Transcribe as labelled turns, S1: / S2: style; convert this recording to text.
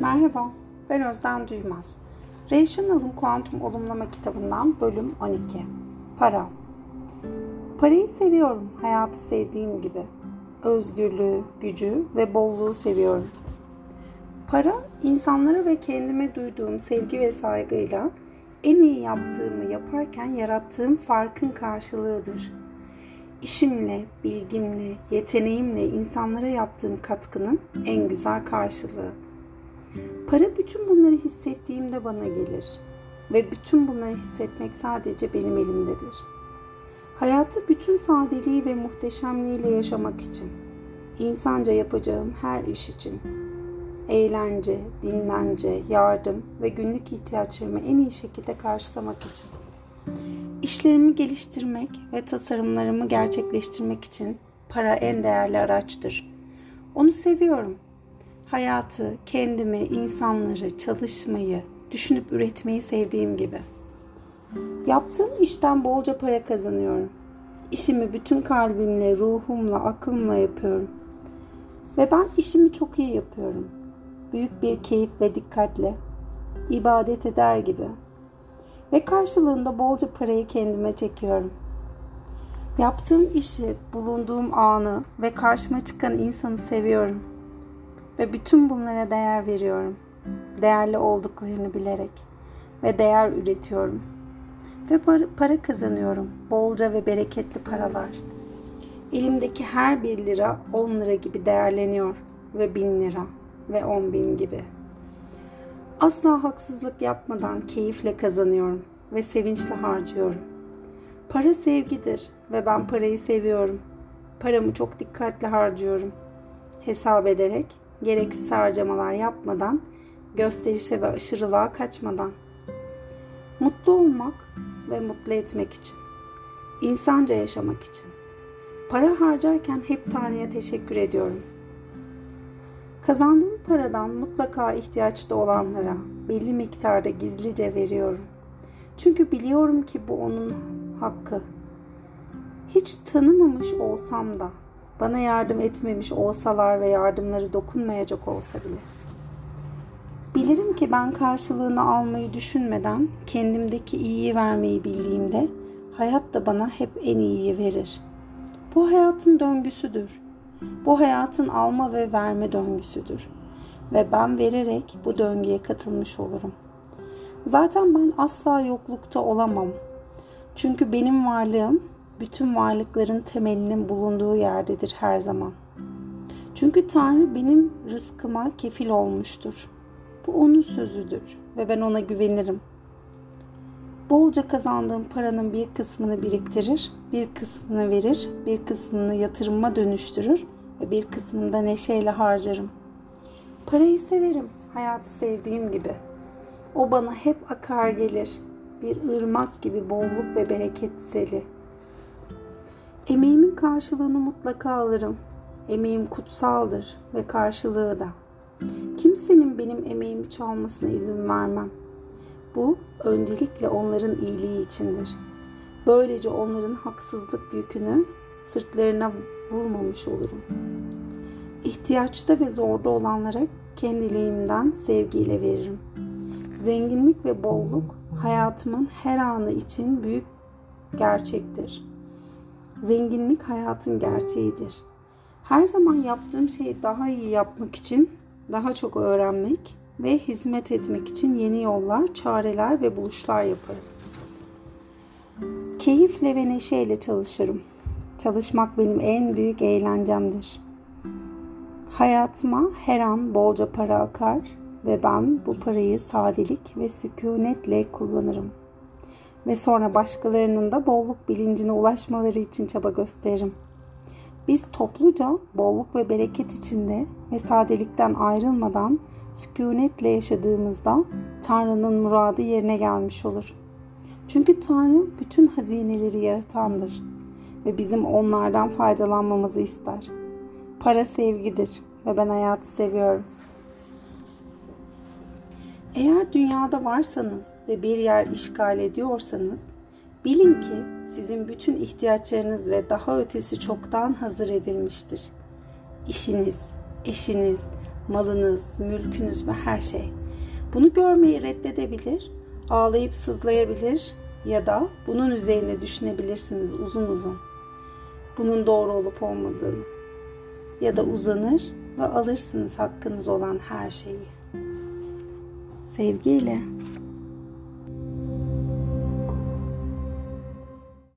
S1: Merhaba, ben Özden Duymaz. Rational'ın Kuantum Olumlama kitabından bölüm 12. Para. Parayı seviyorum, hayatı sevdiğim gibi. Özgürlüğü, gücü ve bolluğu seviyorum. Para, insanlara ve kendime duyduğum sevgi ve saygıyla en iyi yaptığımı yaparken yarattığım farkın karşılığıdır. İşimle, bilgimle, yeteneğimle insanlara yaptığım katkının en güzel karşılığı. Para bütün bunları hissettiğimde bana gelir ve bütün bunları hissetmek sadece benim elimdedir. Hayatı bütün sadeliği ve muhteşemliğiyle yaşamak için, insanca yapacağım her iş için, eğlence, dinlence, yardım ve günlük ihtiyaçlarımı en iyi şekilde karşılamak için, işlerimi geliştirmek ve tasarımlarımı gerçekleştirmek için para en değerli araçtır. Onu seviyorum hayatı, kendimi, insanları, çalışmayı, düşünüp üretmeyi sevdiğim gibi. Yaptığım işten bolca para kazanıyorum. İşimi bütün kalbimle, ruhumla, aklımla yapıyorum. Ve ben işimi çok iyi yapıyorum. Büyük bir keyif ve dikkatle. ibadet eder gibi. Ve karşılığında bolca parayı kendime çekiyorum. Yaptığım işi, bulunduğum anı ve karşıma çıkan insanı seviyorum. Ve bütün bunlara değer veriyorum. Değerli olduklarını bilerek. Ve değer üretiyorum. Ve para kazanıyorum. Bolca ve bereketli paralar. Elimdeki her bir lira 10 lira gibi değerleniyor. Ve bin lira. Ve on bin gibi. Asla haksızlık yapmadan keyifle kazanıyorum. Ve sevinçle harcıyorum. Para sevgidir ve ben parayı seviyorum. Paramı çok dikkatli harcıyorum. Hesap ederek gereksiz harcamalar yapmadan, gösterişe ve aşırılığa kaçmadan. Mutlu olmak ve mutlu etmek için. insanca yaşamak için. Para harcarken hep Tanrı'ya teşekkür ediyorum. Kazandığım paradan mutlaka ihtiyaçta olanlara belli miktarda gizlice veriyorum. Çünkü biliyorum ki bu onun hakkı. Hiç tanımamış olsam da bana yardım etmemiş olsalar ve yardımları dokunmayacak olsa bile. Bilirim ki ben karşılığını almayı düşünmeden kendimdeki iyiyi vermeyi bildiğimde hayat da bana hep en iyiyi verir. Bu hayatın döngüsüdür. Bu hayatın alma ve verme döngüsüdür. Ve ben vererek bu döngüye katılmış olurum. Zaten ben asla yoklukta olamam. Çünkü benim varlığım bütün varlıkların temelinin bulunduğu yerdedir her zaman. Çünkü Tanrı benim rızkıma kefil olmuştur. Bu onun sözüdür ve ben ona güvenirim. Bolca kazandığım paranın bir kısmını biriktirir, bir kısmını verir, bir kısmını yatırıma dönüştürür ve bir kısmını da neşeyle harcarım. Parayı severim, hayatı sevdiğim gibi. O bana hep akar gelir, bir ırmak gibi bolluk ve bereket seli. Emeğimin karşılığını mutlaka alırım. Emeğim kutsaldır ve karşılığı da. Kimsenin benim emeğimi çalmasına izin vermem. Bu öncelikle onların iyiliği içindir. Böylece onların haksızlık yükünü sırtlarına vurmamış olurum. İhtiyaçta ve zorda olanlara kendiliğimden sevgiyle veririm. Zenginlik ve bolluk hayatımın her anı için büyük gerçektir. Zenginlik hayatın gerçeğidir. Her zaman yaptığım şeyi daha iyi yapmak için daha çok öğrenmek ve hizmet etmek için yeni yollar, çareler ve buluşlar yaparım. Keyifle ve neşeyle çalışırım. Çalışmak benim en büyük eğlencemdir. Hayatıma her an bolca para akar ve ben bu parayı sadelik ve sükunetle kullanırım ve sonra başkalarının da bolluk bilincine ulaşmaları için çaba gösteririm. Biz topluca bolluk ve bereket içinde ve sadelikten ayrılmadan sükunetle yaşadığımızda Tanrı'nın muradı yerine gelmiş olur. Çünkü Tanrı bütün hazineleri yaratandır ve bizim onlardan faydalanmamızı ister. Para sevgidir ve ben hayatı seviyorum. Eğer dünyada varsanız ve bir yer işgal ediyorsanız bilin ki sizin bütün ihtiyaçlarınız ve daha ötesi çoktan hazır edilmiştir. İşiniz, eşiniz, malınız, mülkünüz ve her şey. Bunu görmeyi reddedebilir, ağlayıp sızlayabilir ya da bunun üzerine düşünebilirsiniz uzun uzun. Bunun doğru olup olmadığını. Ya da uzanır ve alırsınız hakkınız olan her şeyi. Sevgiyle.